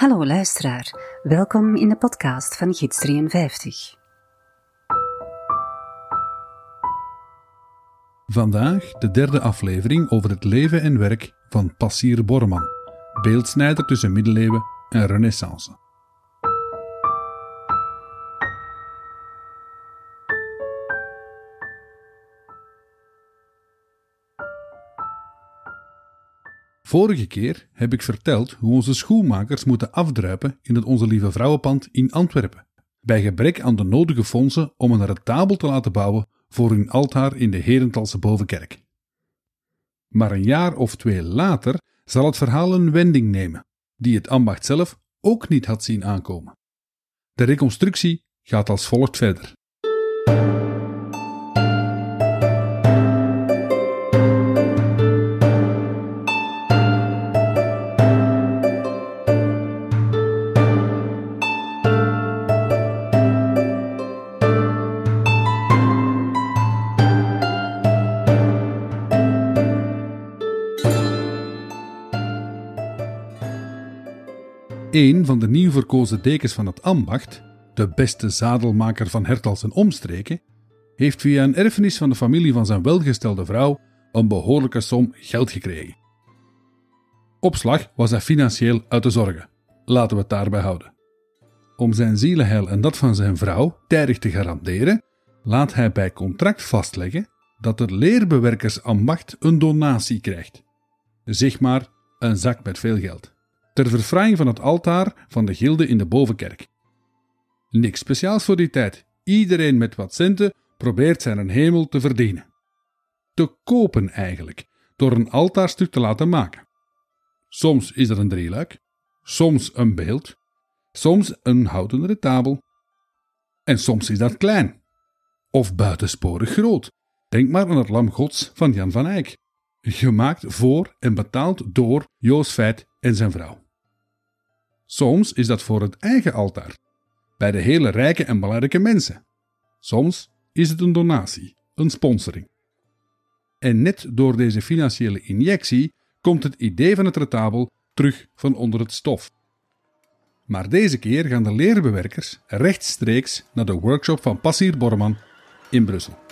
Hallo luisteraar, welkom in de podcast van Gids 53. Vandaag de derde aflevering over het leven en werk van Passier Borman, beeldsnijder tussen middeleeuwen en renaissance. Vorige keer heb ik verteld hoe onze schoenmakers moeten afdruipen in het Onze Lieve Vrouwenpand in Antwerpen, bij gebrek aan de nodige fondsen om een retabel te laten bouwen voor hun altaar in de Herentalse Bovenkerk. Maar een jaar of twee later zal het verhaal een wending nemen, die het ambacht zelf ook niet had zien aankomen. De reconstructie gaat als volgt verder. Een van de nieuw verkozen dekens van het ambacht, de beste zadelmaker van Hertals en omstreken, heeft via een erfenis van de familie van zijn welgestelde vrouw een behoorlijke som geld gekregen. Opslag was hij financieel uit de zorgen. Laten we het daarbij houden. Om zijn zielenheil en dat van zijn vrouw tijdig te garanderen, laat hij bij contract vastleggen dat het leerbewerkersambacht een donatie krijgt. Zeg maar een zak met veel geld ter verfraaiing van het altaar van de gilde in de bovenkerk. Niks speciaals voor die tijd. Iedereen met wat centen probeert zijn hemel te verdienen. Te kopen eigenlijk, door een altaarstuk te laten maken. Soms is er een drieluik, soms een beeld, soms een houten retabel. En soms is dat klein, of buitensporig groot. Denk maar aan het lam gods van Jan van Eyck, gemaakt voor en betaald door Joos Feit en zijn vrouw. Soms is dat voor het eigen altaar, bij de hele rijke en belangrijke mensen. Soms is het een donatie, een sponsoring. En net door deze financiële injectie komt het idee van het retabel terug van onder het stof. Maar deze keer gaan de leerbewerkers rechtstreeks naar de workshop van Passier Borman in Brussel.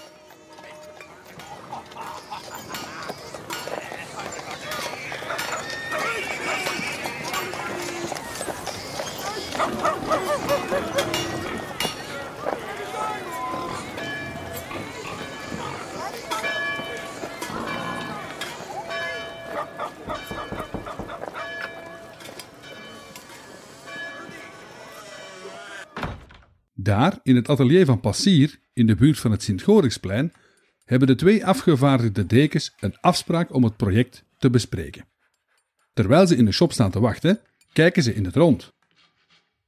Daar, in het atelier van Passier, in de buurt van het Sint-Goriksplein, hebben de twee afgevaardigde dekens een afspraak om het project te bespreken. Terwijl ze in de shop staan te wachten, kijken ze in het rond.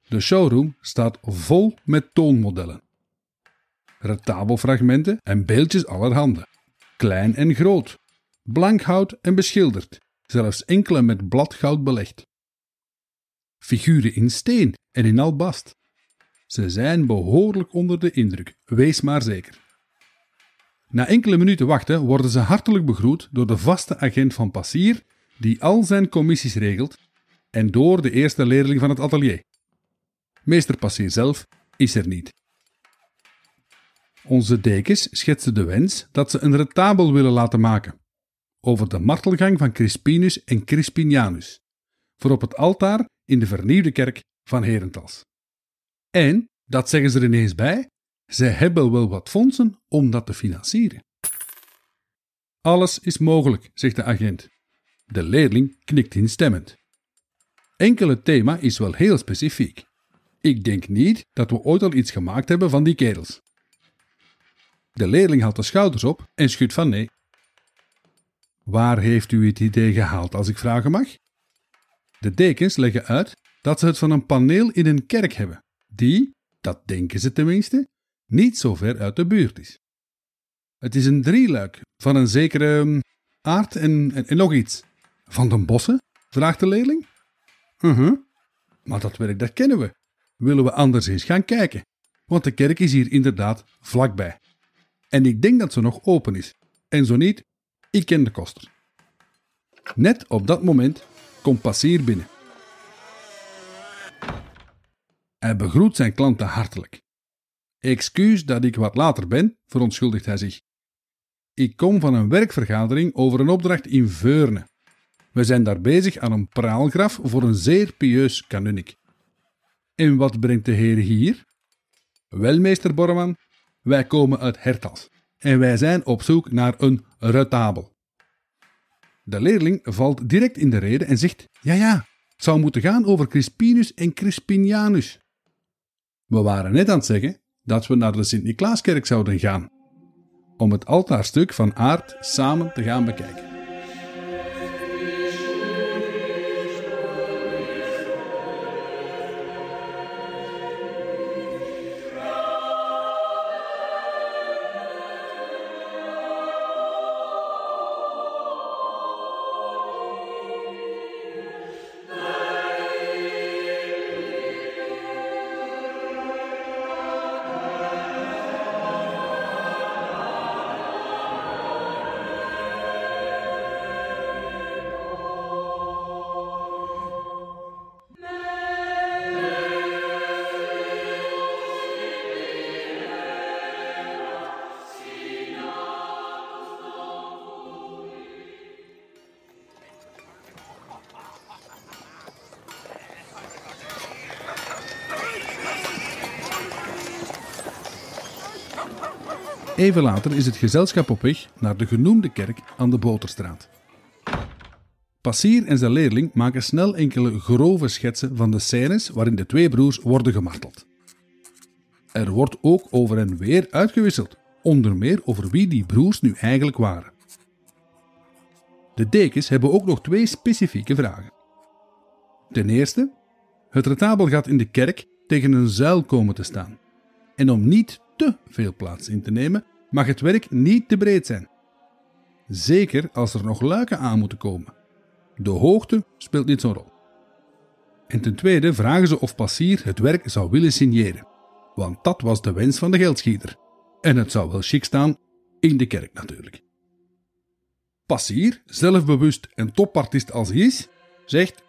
De showroom staat vol met toonmodellen. Retabelfragmenten en beeldjes allerhande. Klein en groot. Blank hout en beschilderd. Zelfs enkele met bladgoud belegd. Figuren in steen en in albast. Ze zijn behoorlijk onder de indruk, wees maar zeker. Na enkele minuten wachten worden ze hartelijk begroet door de vaste agent van Passier, die al zijn commissies regelt, en door de eerste leerling van het atelier. Meester Passier zelf is er niet. Onze dekens schetsen de wens dat ze een retabel willen laten maken over de martelgang van Crispinus en Crispinianus, voor op het altaar in de vernieuwde kerk van Herentals. En, dat zeggen ze er ineens bij, ze hebben wel wat fondsen om dat te financieren. Alles is mogelijk, zegt de agent. De leerling knikt instemmend. Enkel het thema is wel heel specifiek. Ik denk niet dat we ooit al iets gemaakt hebben van die kerels. De leerling haalt de schouders op en schudt van nee. Waar heeft u het idee gehaald, als ik vragen mag? De dekens leggen uit dat ze het van een paneel in een kerk hebben, die, dat denken ze tenminste, niet zo ver uit de buurt is. Het is een drieluik van een zekere um, aard en, en, nog iets. Van den bossen? vraagt de leerling. Uh -huh. Maar dat werk, dat kennen we. Willen we anders eens gaan kijken? Want de kerk is hier inderdaad vlakbij. En ik denk dat ze nog open is. En zo niet, ik ken de koster. Net op dat moment komt Passier binnen. Hij begroet zijn klanten hartelijk. Excuus dat ik wat later ben, verontschuldigt hij zich. Ik kom van een werkvergadering over een opdracht in Veurne. We zijn daar bezig aan een praalgraf voor een zeer pieus kanunnik. En wat brengt de heer hier? Wel, meester Borreman, wij komen uit Hertals en wij zijn op zoek naar een retabel. De leerling valt direct in de rede en zegt: Ja, ja, het zou moeten gaan over Crispinus en Crispinianus. We waren net aan het zeggen dat we naar de Sint-Niklaaskerk zouden gaan, om het altaarstuk van Aard samen te gaan bekijken. Even later is het gezelschap op weg naar de genoemde kerk aan de Boterstraat. Passier en zijn leerling maken snel enkele grove schetsen van de scènes waarin de twee broers worden gemarteld. Er wordt ook over en weer uitgewisseld, onder meer over wie die broers nu eigenlijk waren. De dekens hebben ook nog twee specifieke vragen. Ten eerste, het retabel gaat in de kerk tegen een zuil komen te staan. En om niet te veel plaats in te nemen, mag het werk niet te breed zijn. Zeker als er nog luiken aan moeten komen. De hoogte speelt niet zo'n rol. En ten tweede vragen ze of Passier het werk zou willen signeren, want dat was de wens van de geldschieter. En het zou wel chic staan, in de kerk natuurlijk. Passier, zelfbewust en topartist als hij is, zegt: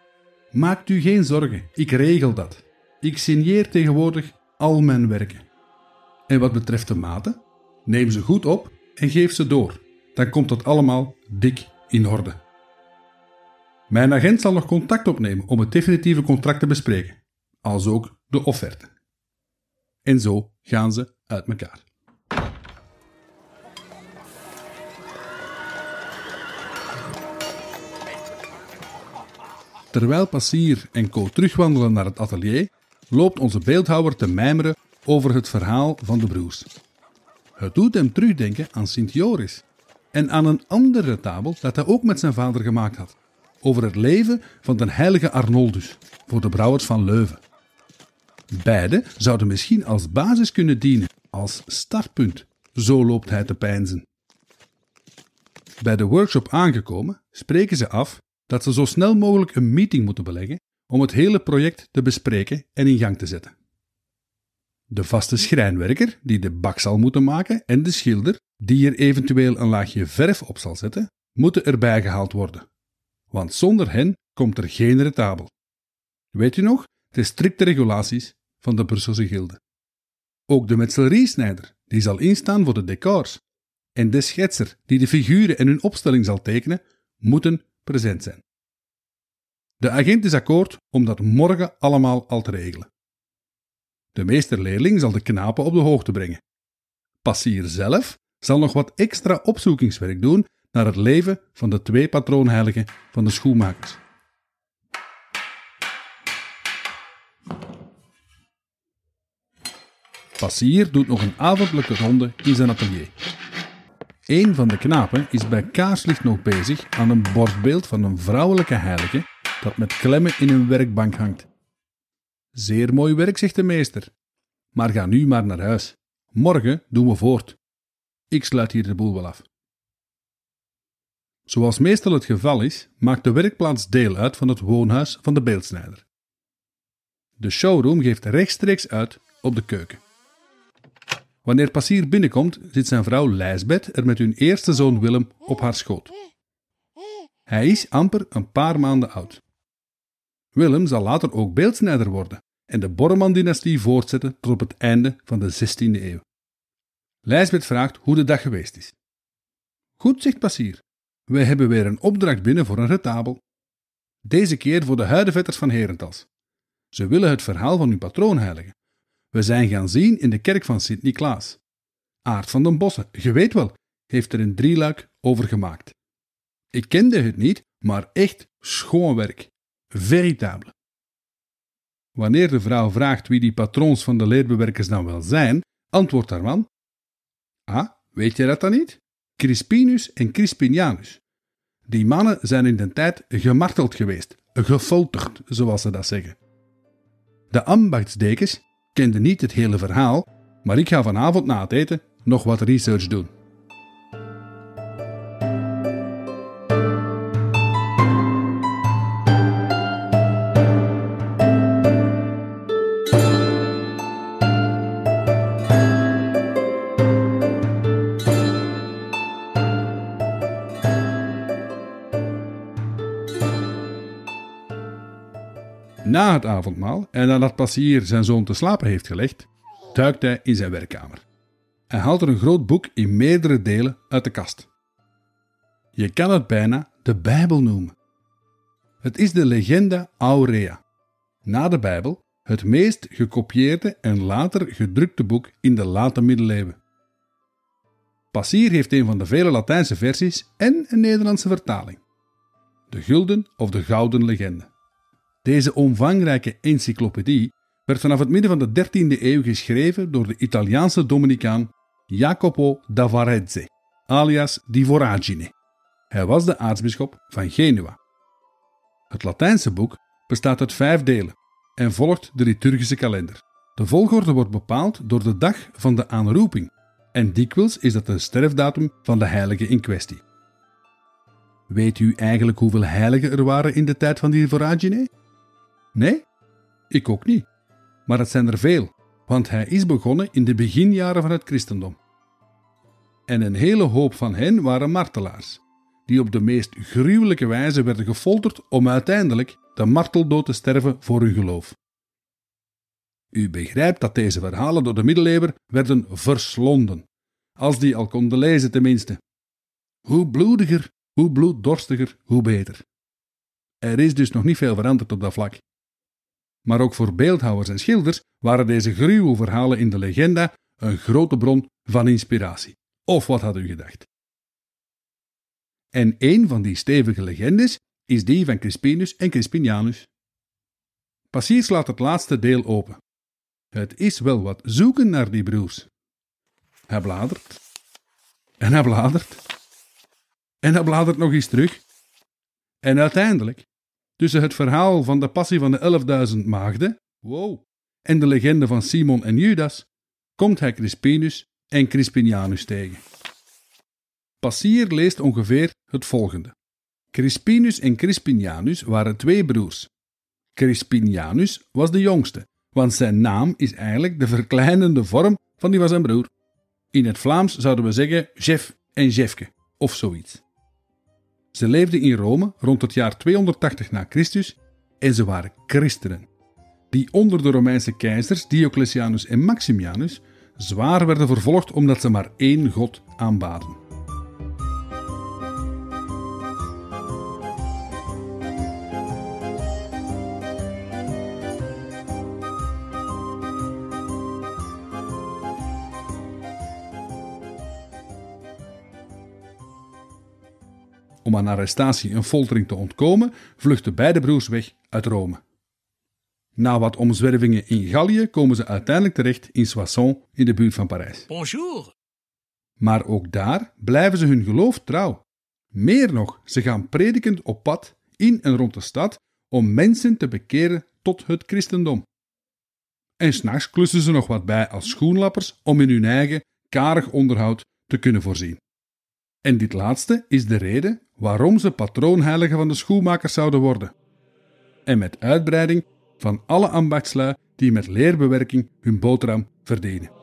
Maakt u geen zorgen, ik regel dat. Ik signeer tegenwoordig al mijn werken. En wat betreft de maten, neem ze goed op en geef ze door. Dan komt dat allemaal dik in orde. Mijn agent zal nog contact opnemen om het definitieve contract te bespreken, als ook de offerte. En zo gaan ze uit elkaar. Terwijl Passier en Co terugwandelen naar het atelier, loopt onze beeldhouwer te mijmeren over het verhaal van de broers. Het doet hem terugdenken aan Sint Joris en aan een andere tabel dat hij ook met zijn vader gemaakt had, over het leven van de heilige Arnoldus voor de brouwers van Leuven. Beide zouden misschien als basis kunnen dienen, als startpunt, zo loopt hij te peinzen. Bij de workshop aangekomen spreken ze af dat ze zo snel mogelijk een meeting moeten beleggen om het hele project te bespreken en in gang te zetten. De vaste schrijnwerker die de bak zal moeten maken en de schilder die er eventueel een laagje verf op zal zetten, moeten erbij gehaald worden. Want zonder hen komt er geen retabel. Weet u nog, de strikte regulaties van de Brusselse gilde. Ook de metselieriesnijder, die zal instaan voor de decors, en de schetser, die de figuren en hun opstelling zal tekenen, moeten present zijn. De agent is akkoord om dat morgen allemaal al te regelen. De meesterleerling zal de knapen op de hoogte brengen. Passier zelf zal nog wat extra opzoekingswerk doen naar het leven van de twee patroonheiligen van de schoenmakers. Passier doet nog een avondelijke ronde in zijn atelier. Een van de knapen is bij kaarslicht nog bezig aan een bordbeeld van een vrouwelijke heilige dat met klemmen in een werkbank hangt. Zeer mooi werk, zegt de meester. Maar ga nu maar naar huis. Morgen doen we voort. Ik sluit hier de boel wel af. Zoals meestal het geval is, maakt de werkplaats deel uit van het woonhuis van de beeldsnijder. De showroom geeft rechtstreeks uit op de keuken. Wanneer Passier binnenkomt, zit zijn vrouw Lijsbeth er met hun eerste zoon Willem op haar schoot. Hij is amper een paar maanden oud. Willem zal later ook beeldsnijder worden en de Borreman-dynastie voortzetten tot op het einde van de 16e eeuw. Lijsbeth vraagt hoe de dag geweest is. Goed, zegt Passier. Wij hebben weer een opdracht binnen voor een retabel. Deze keer voor de huidenvetters van Herentals. Ze willen het verhaal van hun patroon heiligen. We zijn gaan zien in de kerk van Sint-Niklaas. Aard van den Bossen, je weet wel, heeft er een drieluik over gemaakt. Ik kende het niet, maar echt schoon werk. Veritabele. Wanneer de vrouw vraagt wie die patroons van de leerbewerkers dan wel zijn, antwoordt haar man: Ah, weet je dat dan niet? Crispinus en Crispinianus. Die mannen zijn in de tijd gemarteld geweest, gefolterd, zoals ze dat zeggen. De ambachtsdekens kenden niet het hele verhaal, maar ik ga vanavond na het eten nog wat research doen. Na het avondmaal en nadat Passier zijn zoon te slapen heeft gelegd, duikt hij in zijn werkkamer. Hij haalt er een groot boek in meerdere delen uit de kast. Je kan het bijna de Bijbel noemen. Het is de Legenda Aurea. Na de Bijbel het meest gekopieerde en later gedrukte boek in de late middeleeuwen. Passier heeft een van de vele Latijnse versies en een Nederlandse vertaling. De Gulden of de Gouden Legende. Deze omvangrijke encyclopedie werd vanaf het midden van de 13e eeuw geschreven door de Italiaanse Dominicaan Jacopo da Varese, alias di Voragine. Hij was de aartsbisschop van Genua. Het Latijnse boek bestaat uit vijf delen en volgt de liturgische kalender. De volgorde wordt bepaald door de dag van de aanroeping en dikwijls is dat de sterfdatum van de heilige in kwestie. Weet u eigenlijk hoeveel heiligen er waren in de tijd van die Voragine? Nee? Ik ook niet. Maar het zijn er veel, want hij is begonnen in de beginjaren van het christendom. En een hele hoop van hen waren martelaars, die op de meest gruwelijke wijze werden gefolterd om uiteindelijk de marteldood te sterven voor hun geloof. U begrijpt dat deze verhalen door de middeleeuwen werden verslonden, als die al konden lezen tenminste. Hoe bloediger, hoe bloeddorstiger, hoe beter. Er is dus nog niet veel veranderd op dat vlak. Maar ook voor beeldhouwers en schilders waren deze gruwelverhalen in de legenda een grote bron van inspiratie. Of wat had u gedacht? En een van die stevige legendes is die van Crispinus en Crispinianus. Passier slaat het laatste deel open. Het is wel wat zoeken naar die broers. Hij bladert. En hij bladert. En hij bladert nog eens terug. En uiteindelijk tussen het verhaal van de passie van de 11.000 maagden wow, en de legende van Simon en Judas komt hij Crispinus en Crispinianus tegen. Passier leest ongeveer het volgende. Crispinus en Crispinianus waren twee broers. Crispinianus was de jongste, want zijn naam is eigenlijk de verkleinende vorm van die van zijn broer. In het Vlaams zouden we zeggen Jeff en Jefke, of zoiets. Ze leefden in Rome rond het jaar 280 na Christus en ze waren christenen, die onder de Romeinse keizers Diocletianus en Maximianus zwaar werden vervolgd omdat ze maar één god aanbaden. Om aan arrestatie en foltering te ontkomen, vluchten beide broers weg uit Rome. Na wat omzwervingen in Gallië komen ze uiteindelijk terecht in Soissons in de buurt van Parijs. Bonjour. Maar ook daar blijven ze hun geloof trouw. Meer nog, ze gaan predikend op pad in en rond de stad om mensen te bekeren tot het christendom. En s'nachts klussen ze nog wat bij als schoenlappers om in hun eigen karig onderhoud te kunnen voorzien. En dit laatste is de reden waarom ze patroonheilige van de schoenmakers zouden worden. En met uitbreiding van alle ambachtslui die met leerbewerking hun boterham verdienen.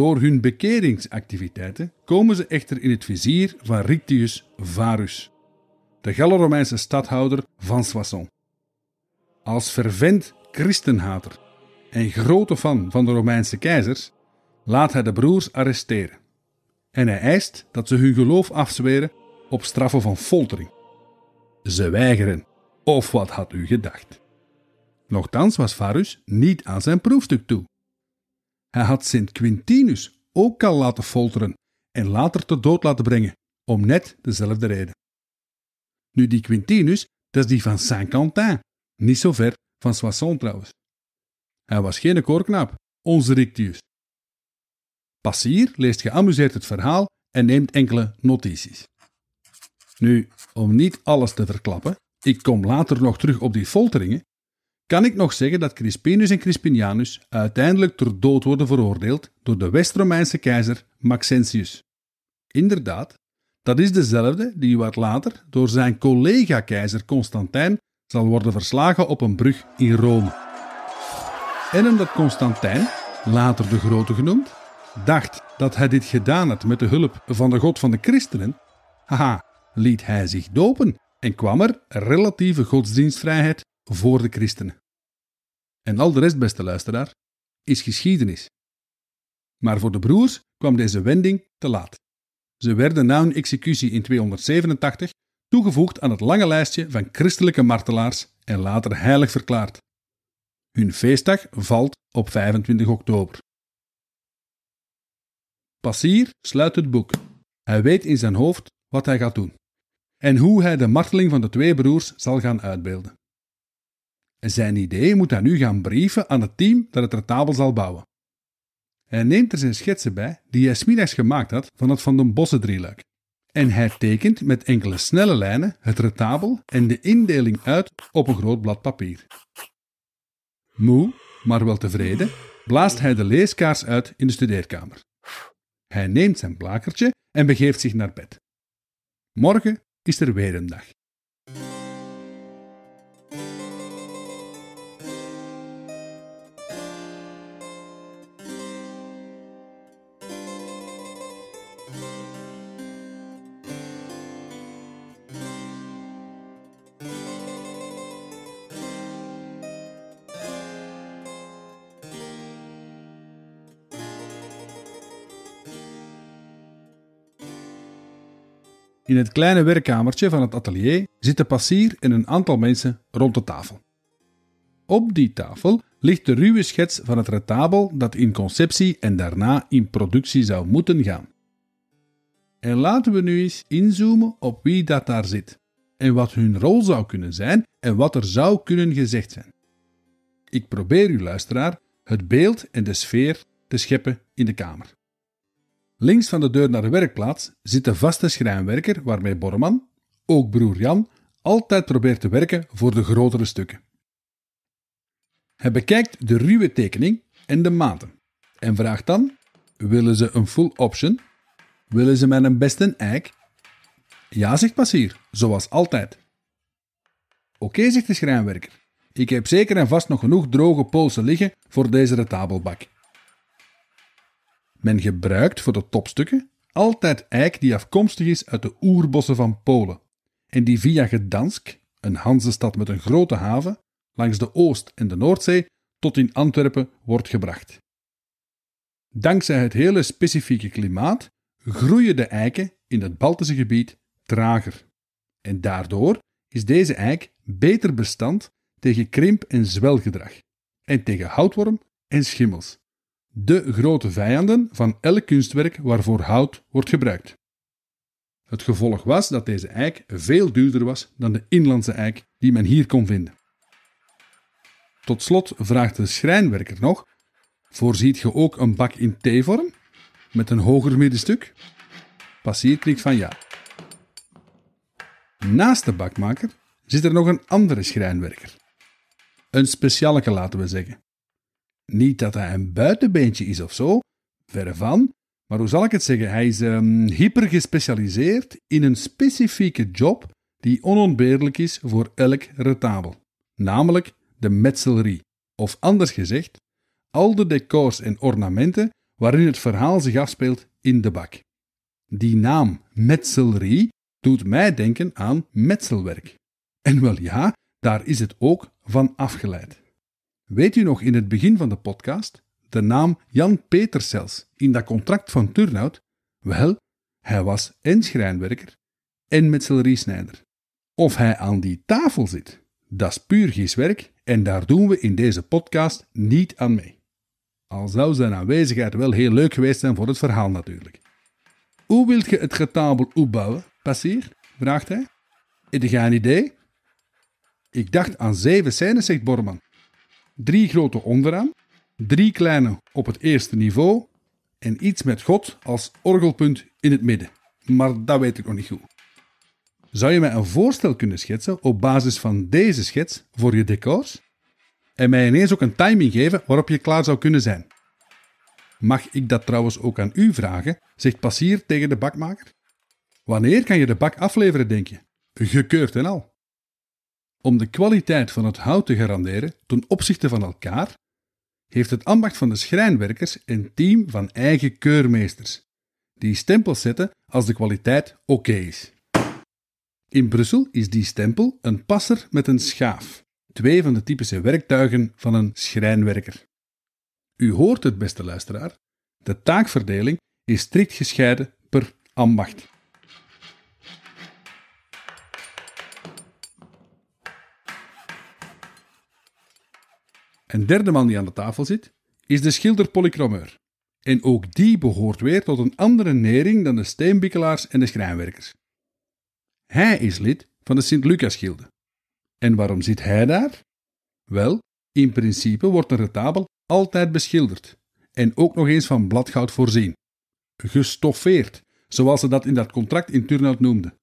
Door hun bekeringsactiviteiten komen ze echter in het vizier van Rictius Varus, de Gallo-Romeinse stadhouder van Soissons. Als fervent christenhater en grote fan van de Romeinse keizers laat hij de broers arresteren. En hij eist dat ze hun geloof afzweren op straffen van foltering. Ze weigeren. Of wat had u gedacht? Nochtans was Varus niet aan zijn proefstuk toe. Hij had Sint Quintinus ook al laten folteren en later te dood laten brengen, om net dezelfde reden. Nu, die Quintinus, dat is die van Saint-Quentin, niet zo ver van Soissons trouwens. Hij was geen koorknaap, onze Rictius. Passier leest geamuseerd het verhaal en neemt enkele notities. Nu, om niet alles te verklappen, ik kom later nog terug op die folteringen, kan ik nog zeggen dat Crispinus en Crispinianus uiteindelijk ter dood worden veroordeeld door de West-Romeinse keizer Maxentius. Inderdaad, dat is dezelfde die wat later door zijn collega-keizer Constantijn zal worden verslagen op een brug in Rome. En omdat Constantijn, later de Grote genoemd, dacht dat hij dit gedaan had met de hulp van de God van de christenen, haha, liet hij zich dopen en kwam er relatieve godsdienstvrijheid voor de christenen. En al de rest, beste luisteraar, is geschiedenis. Maar voor de broers kwam deze wending te laat. Ze werden na hun executie in 287 toegevoegd aan het lange lijstje van christelijke martelaars en later heilig verklaard. Hun feestdag valt op 25 oktober. Passier sluit het boek. Hij weet in zijn hoofd wat hij gaat doen en hoe hij de marteling van de twee broers zal gaan uitbeelden. Zijn idee moet hij nu gaan brieven aan het team dat het retabel zal bouwen. Hij neemt er zijn schetsen bij die hij smiddags gemaakt had van het Van den Bossen drieluik. En hij tekent met enkele snelle lijnen het retabel en de indeling uit op een groot blad papier. Moe, maar wel tevreden, blaast hij de leeskaars uit in de studeerkamer. Hij neemt zijn blakertje en begeeft zich naar bed. Morgen is er weer een dag. In het kleine werkkamertje van het atelier zitten Passier en een aantal mensen rond de tafel. Op die tafel ligt de ruwe schets van het retabel dat in conceptie en daarna in productie zou moeten gaan. En laten we nu eens inzoomen op wie dat daar zit en wat hun rol zou kunnen zijn en wat er zou kunnen gezegd zijn. Ik probeer u, luisteraar, het beeld en de sfeer te scheppen in de kamer. Links van de deur naar de werkplaats zit de vaste schrijnwerker waarmee Borman, ook broer Jan, altijd probeert te werken voor de grotere stukken. Hij bekijkt de ruwe tekening en de maten en vraagt dan: willen ze een full option? Willen ze met een beste eik? Ja, zegt Passier, zoals altijd. Oké, zegt de schrijnwerker. Ik heb zeker en vast nog genoeg droge polsen liggen voor deze retabelbak. Men gebruikt voor de topstukken altijd eik die afkomstig is uit de oerbossen van Polen en die via Gdansk, een Hanzestad met een grote haven, langs de Oost- en de Noordzee tot in Antwerpen wordt gebracht. Dankzij het hele specifieke klimaat groeien de eiken in het Baltische gebied trager. En daardoor is deze eik beter bestand tegen krimp- en zwelgedrag en tegen houtworm en schimmels de grote vijanden van elk kunstwerk waarvoor hout wordt gebruikt. Het gevolg was dat deze eik veel duurder was dan de inlandse eik die men hier kon vinden. Tot slot vraagt de schrijnwerker nog: Voorziet je ook een bak in T-vorm met een hoger middenstuk? Passier knikt van ja. Naast de bakmaker zit er nog een andere schrijnwerker. Een specialeke, laten we zeggen. Niet dat hij een buitenbeentje is of zo, verre van. Maar hoe zal ik het zeggen? Hij is um, hyper gespecialiseerd in een specifieke job die onontbeerlijk is voor elk retabel, namelijk de metselrie. Of anders gezegd, al de decors en ornamenten waarin het verhaal zich afspeelt in de bak. Die naam metselrie doet mij denken aan metselwerk. En wel ja, daar is het ook van afgeleid. Weet u nog in het begin van de podcast de naam Jan Petersels in dat contract van Turnhout? Wel, hij was en schrijnwerker en metselsnijder. Of hij aan die tafel zit, dat is puur giswerk en daar doen we in deze podcast niet aan mee. Al zou zijn aanwezigheid wel heel leuk geweest zijn voor het verhaal natuurlijk. Hoe wilt je het getabel opbouwen, passier? vraagt hij. Heb je een idee? Ik dacht aan zeven scènes, zegt Borman. Drie grote onderaan, drie kleine op het eerste niveau en iets met God als orgelpunt in het midden. Maar dat weet ik nog niet goed. Zou je mij een voorstel kunnen schetsen op basis van deze schets voor je decors? En mij ineens ook een timing geven waarop je klaar zou kunnen zijn? Mag ik dat trouwens ook aan u vragen? zegt Passier tegen de bakmaker. Wanneer kan je de bak afleveren, denk je? Gekeurd en al. Om de kwaliteit van het hout te garanderen ten opzichte van elkaar, heeft het ambacht van de schrijnwerkers een team van eigen keurmeesters, die stempels zetten als de kwaliteit oké is. In Brussel is die stempel een passer met een schaaf, twee van de typische werktuigen van een schrijnwerker. U hoort het, beste luisteraar, de taakverdeling is strikt gescheiden per ambacht. Een derde man die aan de tafel zit, is de schilder polychromeur. En ook die behoort weer tot een andere nering dan de steenbikkelaars en de schrijnwerkers. Hij is lid van de Sint-Lucas-gilde. En waarom zit hij daar? Wel, in principe wordt een retabel altijd beschilderd en ook nog eens van bladgoud voorzien. Gestoffeerd, zoals ze dat in dat contract in Turnhout noemden.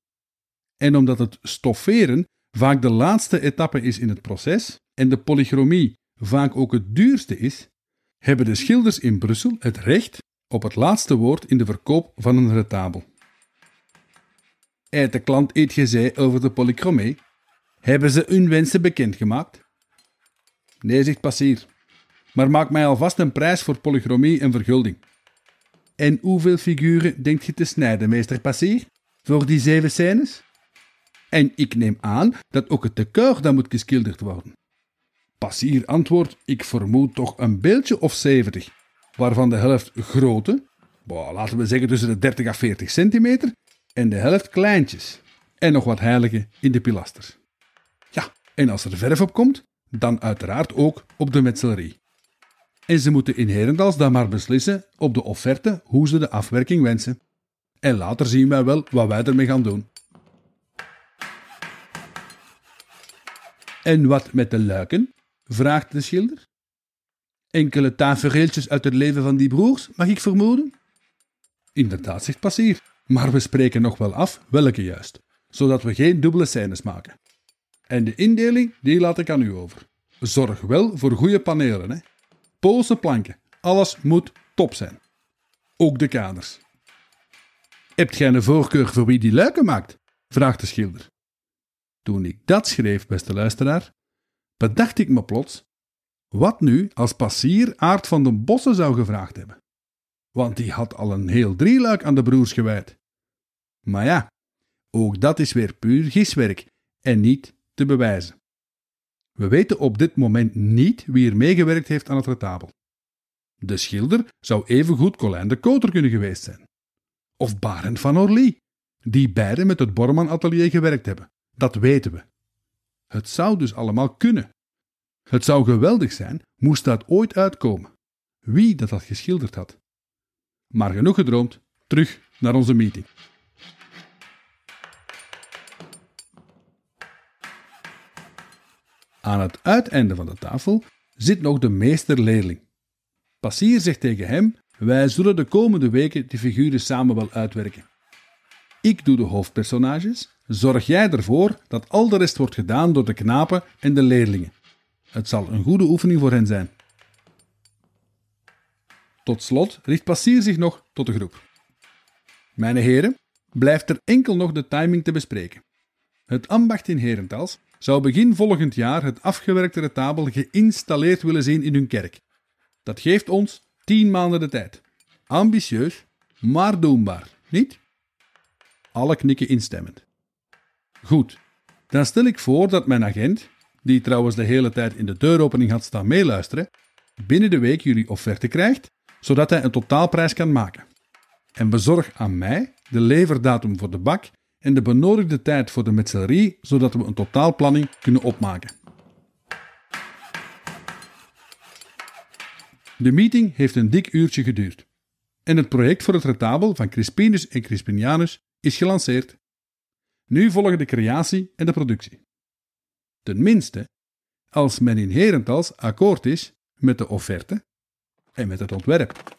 En omdat het stofferen vaak de laatste etappe is in het proces en de polychromie vaak ook het duurste is, hebben de schilders in Brussel het recht op het laatste woord in de verkoop van een retabel. Eet de klant iets gezegd over de polychromie? Hebben ze hun wensen bekendgemaakt? Nee, zegt Passier. Maar maak mij alvast een prijs voor polychromie en vergulding. En hoeveel figuren denkt je te snijden, meester Passier? Voor die zeven scènes? En ik neem aan dat ook het decor dan moet geschilderd worden. Passier antwoordt: Ik vermoed toch een beeldje of 70, waarvan de helft grote, laten we zeggen tussen de 30 à 40 centimeter, en de helft kleintjes. En nog wat heilige in de pilasters. En als er verf op komt, dan uiteraard ook op de metsellerie. En ze moeten in Herendals dan maar beslissen op de offerte hoe ze de afwerking wensen. En later zien wij wel wat wij ermee gaan doen. En wat met de luiken? vraagt de schilder. Enkele tafereeltjes uit het leven van die broers, mag ik vermoeden? Inderdaad, zegt Passier, maar we spreken nog wel af welke juist, zodat we geen dubbele scènes maken. En de indeling, die laat ik aan u over. Zorg wel voor goede panelen, hè. Poolse planken, alles moet top zijn. Ook de kaders. Hebt gij een voorkeur voor wie die luiken maakt? vraagt de schilder. Toen ik dat schreef, beste luisteraar, bedacht ik me plots, wat nu als passier Aard van den Bossen zou gevraagd hebben? Want die had al een heel drieluik aan de broers gewijd. Maar ja, ook dat is weer puur giswerk en niet te bewijzen. We weten op dit moment niet wie er meegewerkt heeft aan het retabel. De schilder zou evengoed Colijn de Koter kunnen geweest zijn. Of Barend van Orly, die beide met het Borman atelier gewerkt hebben. Dat weten we. Het zou dus allemaal kunnen. Het zou geweldig zijn, moest dat ooit uitkomen. Wie dat had geschilderd had. Maar genoeg gedroomd, terug naar onze meeting. Aan het uiteinde van de tafel zit nog de meester-leerling. Passier zegt tegen hem: Wij zullen de komende weken de figuren samen wel uitwerken. Ik doe de hoofdpersonages, zorg jij ervoor dat al de rest wordt gedaan door de knapen en de leerlingen. Het zal een goede oefening voor hen zijn. Tot slot richt Passier zich nog tot de groep. Mijn heren, blijft er enkel nog de timing te bespreken. Het ambacht in Herentals zou begin volgend jaar het afgewerkte retabel geïnstalleerd willen zien in hun kerk. Dat geeft ons tien maanden de tijd. Ambitieus, maar doenbaar, niet? Alle knikken instemmend. Goed, dan stel ik voor dat mijn agent, die trouwens de hele tijd in de deuropening had staan meeluisteren, binnen de week jullie offerte krijgt, zodat hij een totaalprijs kan maken. En bezorg aan mij de leverdatum voor de bak en de benodigde tijd voor de metsellerie, zodat we een totaalplanning kunnen opmaken. De meeting heeft een dik uurtje geduurd. En het project voor het retabel van Crispinus en Crispinianus is gelanceerd. Nu volgen de creatie en de productie. Tenminste, als men in Herentals akkoord is met de offerte en met het ontwerp.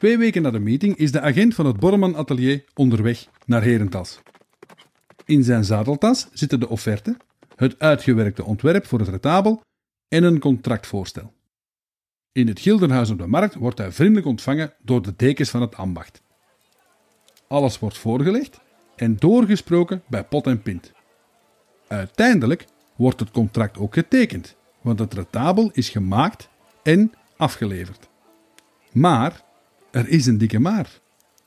Twee weken na de meeting is de agent van het Borman Atelier onderweg naar Herentals. In zijn zadeltas zitten de offerte, het uitgewerkte ontwerp voor het retabel en een contractvoorstel. In het Gildenhuis op de Markt wordt hij vriendelijk ontvangen door de dekens van het ambacht. Alles wordt voorgelegd en doorgesproken bij pot en pint. Uiteindelijk wordt het contract ook getekend, want het retabel is gemaakt en afgeleverd. Maar er is een dikke maar.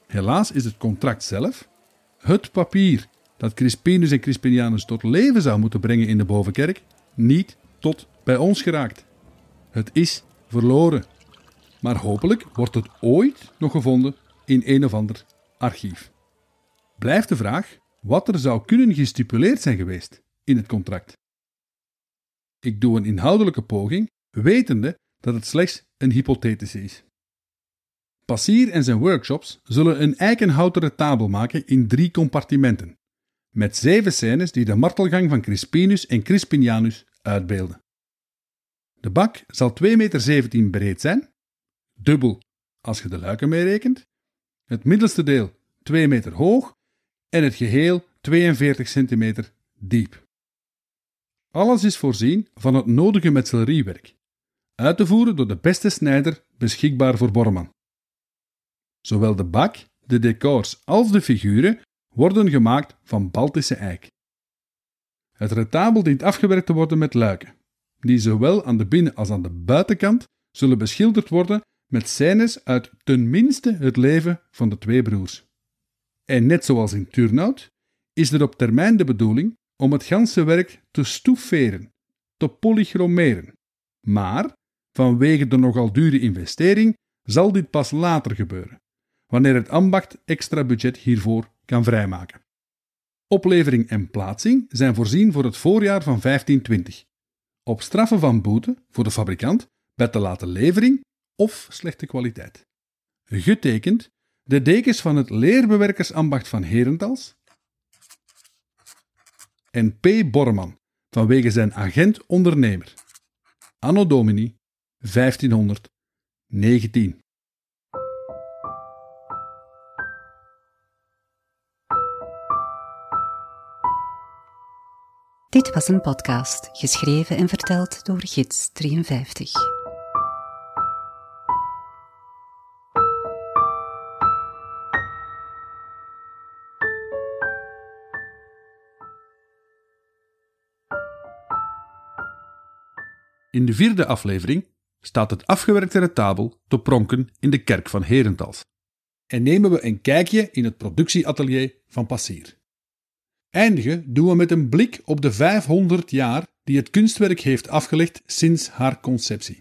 Helaas is het contract zelf, het papier dat Crispinus en Crispinianus tot leven zou moeten brengen in de bovenkerk, niet tot bij ons geraakt. Het is verloren. Maar hopelijk wordt het ooit nog gevonden in een of ander archief. Blijft de vraag wat er zou kunnen gestipuleerd zijn geweest in het contract. Ik doe een inhoudelijke poging, wetende dat het slechts een hypothetische is. Passier en zijn workshops zullen een eikenhouten tabel maken in drie compartimenten, met zeven scènes die de martelgang van Crispinus en Crispinianus uitbeelden. De bak zal 2,17 meter breed zijn, dubbel als je de luiken meerekent, het middelste deel 2 meter hoog en het geheel 42 centimeter diep. Alles is voorzien van het nodige metselleriewerk, uit te voeren door de beste snijder beschikbaar voor Borman. Zowel de bak, de decors als de figuren worden gemaakt van Baltische eik. Het retabel dient afgewerkt te worden met luiken, die zowel aan de binnen- als aan de buitenkant zullen beschilderd worden met scènes uit tenminste het leven van de twee broers. En net zoals in Turnhout is er op termijn de bedoeling om het ganse werk te stoefferen, te polychromeren. Maar vanwege de nogal dure investering zal dit pas later gebeuren, wanneer het ambacht extra budget hiervoor kan vrijmaken. Oplevering en plaatsing zijn voorzien voor het voorjaar van 1520. Op straffen van boete voor de fabrikant bij te late levering of slechte kwaliteit. Getekend de dekens van het leerbewerkersambacht van Herentals en P. Borman vanwege zijn agent-ondernemer. Anno Domini 1519. Dit was een podcast geschreven en verteld door Gids 53. In de vierde aflevering staat het afgewerkte retabel te pronken in de kerk van Herentals. En nemen we een kijkje in het productieatelier van Passier. Eindigen doen we met een blik op de 500 jaar die het kunstwerk heeft afgelegd sinds haar conceptie.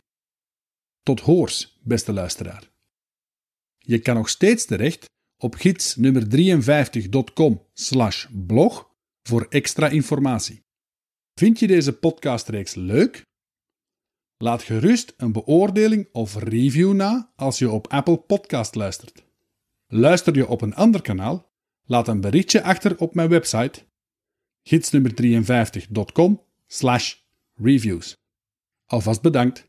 Tot hoors, beste luisteraar. Je kan nog steeds terecht op gids nummer 53.com blog voor extra informatie. Vind je deze podcastreeks leuk? Laat gerust een beoordeling of review na als je op Apple Podcast luistert. Luister je op een ander kanaal? Laat een berichtje achter op mijn website gidsnummer53.com/reviews. Alvast bedankt.